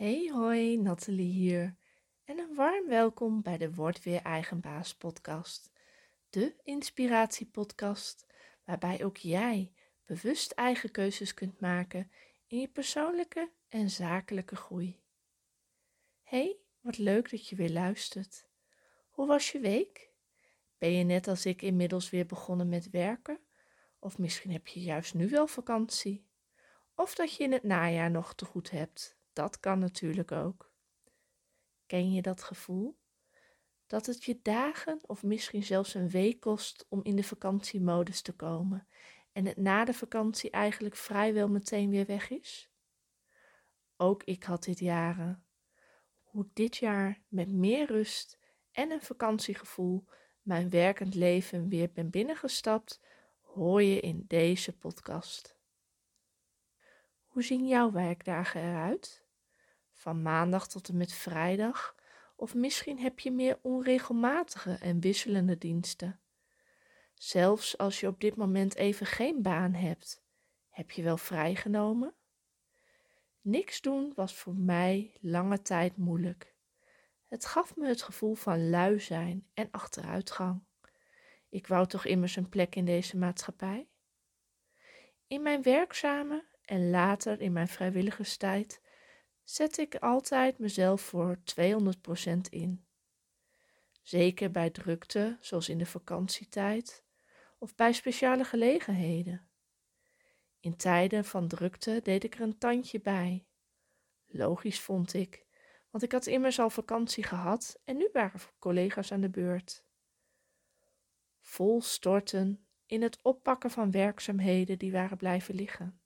Hey hoi, Nathalie hier. En een warm welkom bij de Word Weer Eigenbaas podcast. De inspiratiepodcast waarbij ook jij bewust eigen keuzes kunt maken in je persoonlijke en zakelijke groei. Hey, wat leuk dat je weer luistert. Hoe was je week? Ben je net als ik inmiddels weer begonnen met werken? Of misschien heb je juist nu wel vakantie? Of dat je in het najaar nog te goed hebt? Dat kan natuurlijk ook. Ken je dat gevoel? Dat het je dagen of misschien zelfs een week kost om in de vakantiemodus te komen en het na de vakantie eigenlijk vrijwel meteen weer weg is? Ook ik had dit jaren. Hoe dit jaar met meer rust en een vakantiegevoel mijn werkend leven weer ben binnengestapt, hoor je in deze podcast. Hoe zien jouw werkdagen eruit? Van maandag tot en met vrijdag? Of misschien heb je meer onregelmatige en wisselende diensten. Zelfs als je op dit moment even geen baan hebt, heb je wel vrijgenomen? Niks doen was voor mij lange tijd moeilijk. Het gaf me het gevoel van lui zijn en achteruitgang. Ik wou toch immers een plek in deze maatschappij? In mijn werkzame en later in mijn vrijwilligerstijd zet ik altijd mezelf voor 200% in. Zeker bij drukte, zoals in de vakantietijd, of bij speciale gelegenheden. In tijden van drukte deed ik er een tandje bij. Logisch vond ik, want ik had immers al vakantie gehad en nu waren collega's aan de beurt. Vol storten in het oppakken van werkzaamheden die waren blijven liggen.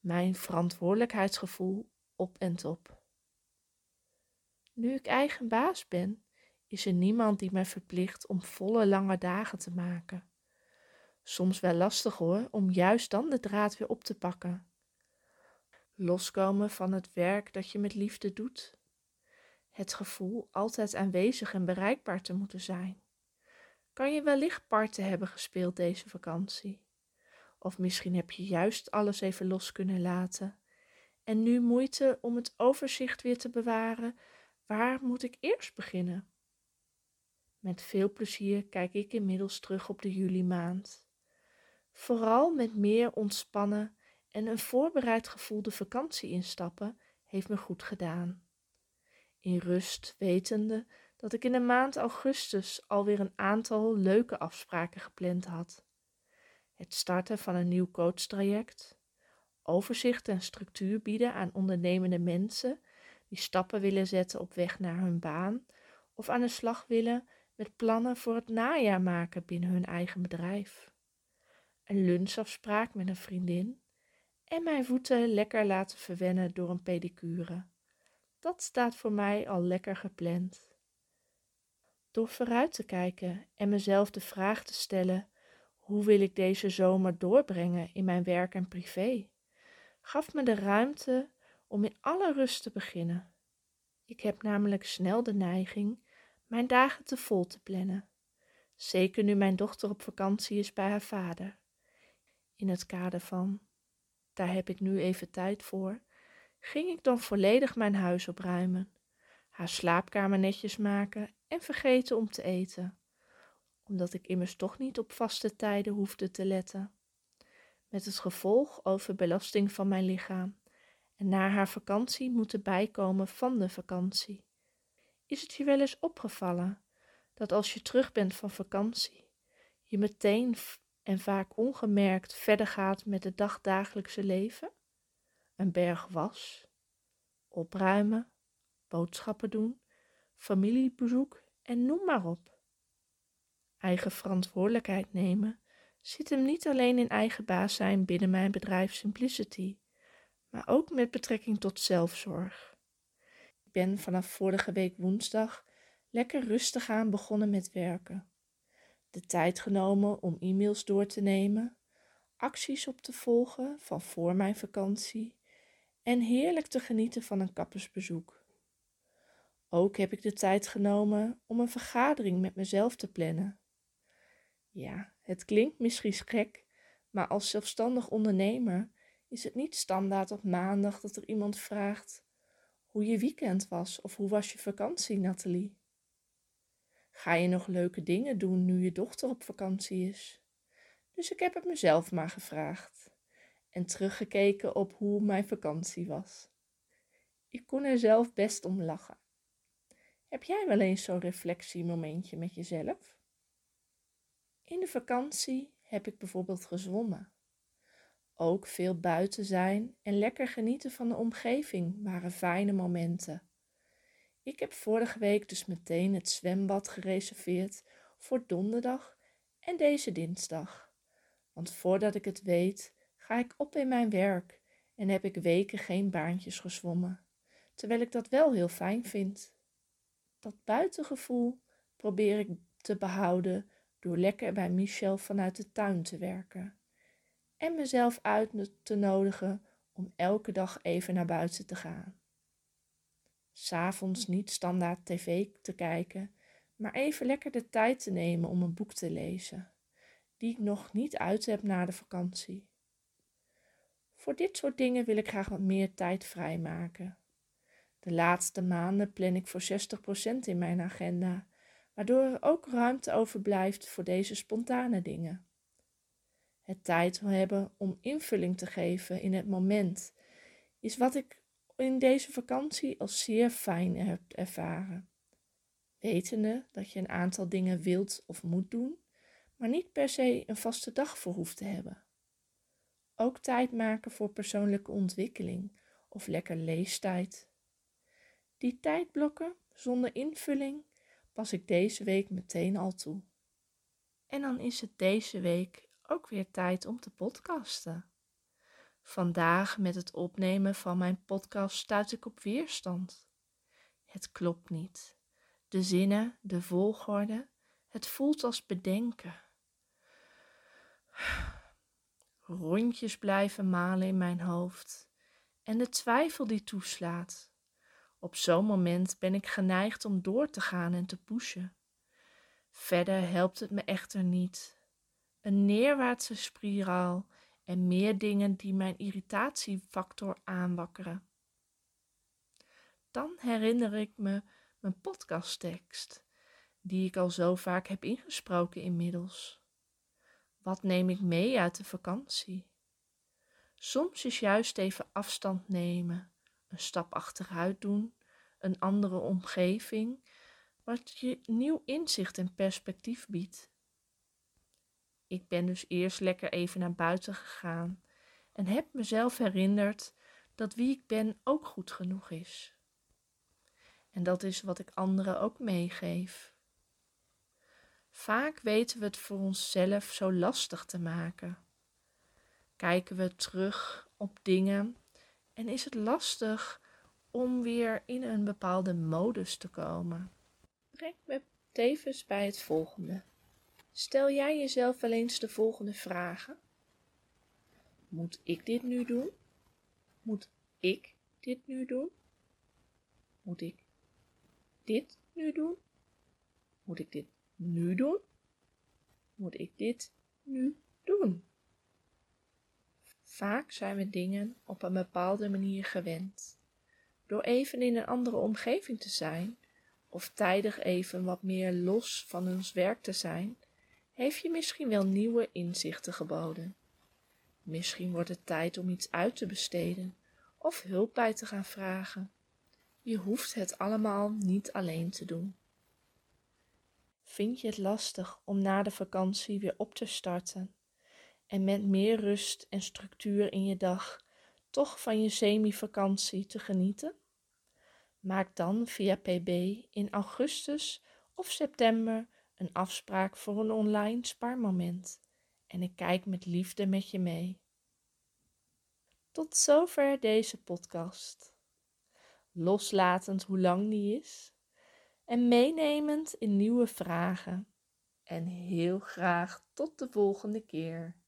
Mijn verantwoordelijkheidsgevoel op en top. Nu ik eigen baas ben, is er niemand die mij verplicht om volle lange dagen te maken. Soms wel lastig hoor, om juist dan de draad weer op te pakken. Loskomen van het werk dat je met liefde doet. Het gevoel altijd aanwezig en bereikbaar te moeten zijn. Kan je wellicht parten hebben gespeeld deze vakantie? Of misschien heb je juist alles even los kunnen laten. En nu moeite om het overzicht weer te bewaren. Waar moet ik eerst beginnen? Met veel plezier kijk ik inmiddels terug op de juli maand. Vooral met meer ontspannen en een voorbereid gevoel de vakantie instappen heeft me goed gedaan. In rust wetende dat ik in de maand augustus alweer een aantal leuke afspraken gepland had. Het starten van een nieuw coachtraject, overzicht en structuur bieden aan ondernemende mensen die stappen willen zetten op weg naar hun baan of aan de slag willen met plannen voor het najaar maken binnen hun eigen bedrijf. Een lunchafspraak met een vriendin en mijn voeten lekker laten verwennen door een pedicure. Dat staat voor mij al lekker gepland. Door vooruit te kijken en mezelf de vraag te stellen: hoe wil ik deze zomer doorbrengen in mijn werk en privé? Gaf me de ruimte om in alle rust te beginnen. Ik heb namelijk snel de neiging mijn dagen te vol te plannen. Zeker nu mijn dochter op vakantie is bij haar vader. In het kader van, daar heb ik nu even tijd voor, ging ik dan volledig mijn huis opruimen, haar slaapkamer netjes maken en vergeten om te eten, omdat ik immers toch niet op vaste tijden hoefde te letten. Met het gevolg overbelasting van mijn lichaam en na haar vakantie moeten bijkomen van de vakantie. Is het je wel eens opgevallen dat als je terug bent van vakantie, je meteen en vaak ongemerkt verder gaat met het dagdagelijkse leven? Een berg was, opruimen, boodschappen doen, familiebezoek en noem maar op. Eigen verantwoordelijkheid nemen zit hem niet alleen in eigen baas zijn binnen mijn bedrijf Simplicity, maar ook met betrekking tot zelfzorg. Ik ben vanaf vorige week woensdag lekker rustig aan begonnen met werken. De tijd genomen om e-mails door te nemen, acties op te volgen van voor mijn vakantie en heerlijk te genieten van een kappersbezoek. Ook heb ik de tijd genomen om een vergadering met mezelf te plannen. Ja, het klinkt misschien gek, maar als zelfstandig ondernemer is het niet standaard op maandag dat er iemand vraagt: hoe je weekend was of hoe was je vakantie, Nathalie? Ga je nog leuke dingen doen nu je dochter op vakantie is? Dus ik heb het mezelf maar gevraagd en teruggekeken op hoe mijn vakantie was. Ik kon er zelf best om lachen. Heb jij wel eens zo'n reflectiemomentje met jezelf? In de vakantie heb ik bijvoorbeeld gezwommen. Ook veel buiten zijn en lekker genieten van de omgeving waren fijne momenten. Ik heb vorige week dus meteen het zwembad gereserveerd voor donderdag en deze dinsdag. Want voordat ik het weet, ga ik op in mijn werk en heb ik weken geen baantjes gezwommen, terwijl ik dat wel heel fijn vind. Dat buitengevoel probeer ik te behouden door lekker bij Michel vanuit de tuin te werken en mezelf uit te nodigen om elke dag even naar buiten te gaan. S'avonds niet standaard tv te kijken, maar even lekker de tijd te nemen om een boek te lezen, die ik nog niet uit heb na de vakantie. Voor dit soort dingen wil ik graag wat meer tijd vrijmaken. De laatste maanden plan ik voor 60% in mijn agenda, waardoor er ook ruimte overblijft voor deze spontane dingen. Het tijd hebben om invulling te geven in het moment is wat ik in deze vakantie als zeer fijn heb ervaren. Wetende dat je een aantal dingen wilt of moet doen, maar niet per se een vaste dag voor hoeft te hebben. Ook tijd maken voor persoonlijke ontwikkeling of lekker leestijd. Die tijdblokken zonder invulling pas ik deze week meteen al toe. En dan is het deze week ook weer tijd om te podcasten. Vandaag met het opnemen van mijn podcast stuit ik op weerstand. Het klopt niet. De zinnen, de volgorde, het voelt als bedenken. Rondjes blijven malen in mijn hoofd en de twijfel die toeslaat. Op zo'n moment ben ik geneigd om door te gaan en te pushen. Verder helpt het me echter niet. Een neerwaartse spiraal en meer dingen die mijn irritatiefactor aanwakkeren. Dan herinner ik me mijn podcasttekst, die ik al zo vaak heb ingesproken inmiddels. Wat neem ik mee uit de vakantie? Soms is juist even afstand nemen, een stap achteruit doen, een andere omgeving, wat je nieuw inzicht en perspectief biedt. Ik ben dus eerst lekker even naar buiten gegaan en heb mezelf herinnerd dat wie ik ben ook goed genoeg is. En dat is wat ik anderen ook meegeef. Vaak weten we het voor onszelf zo lastig te maken. Kijken we terug op dingen en is het lastig om weer in een bepaalde modus te komen. Breng me tevens bij het volgende. Stel jij jezelf wel eens de volgende vragen? Moet ik dit nu doen? Moet ik dit nu doen? Moet ik dit nu doen? Moet ik dit nu doen? Moet ik dit nu doen? Vaak zijn we dingen op een bepaalde manier gewend. Door even in een andere omgeving te zijn, of tijdig even wat meer los van ons werk te zijn, heeft je misschien wel nieuwe inzichten geboden. Misschien wordt het tijd om iets uit te besteden of hulp bij te gaan vragen. Je hoeft het allemaal niet alleen te doen. Vind je het lastig om na de vakantie weer op te starten en met meer rust en structuur in je dag toch van je semi-vakantie te genieten? Maak dan via PB in augustus of september een afspraak voor een online spaarmoment en ik kijk met liefde met je mee. Tot zover deze podcast. Loslatend hoe lang die is en meenemend in nieuwe vragen. En heel graag tot de volgende keer.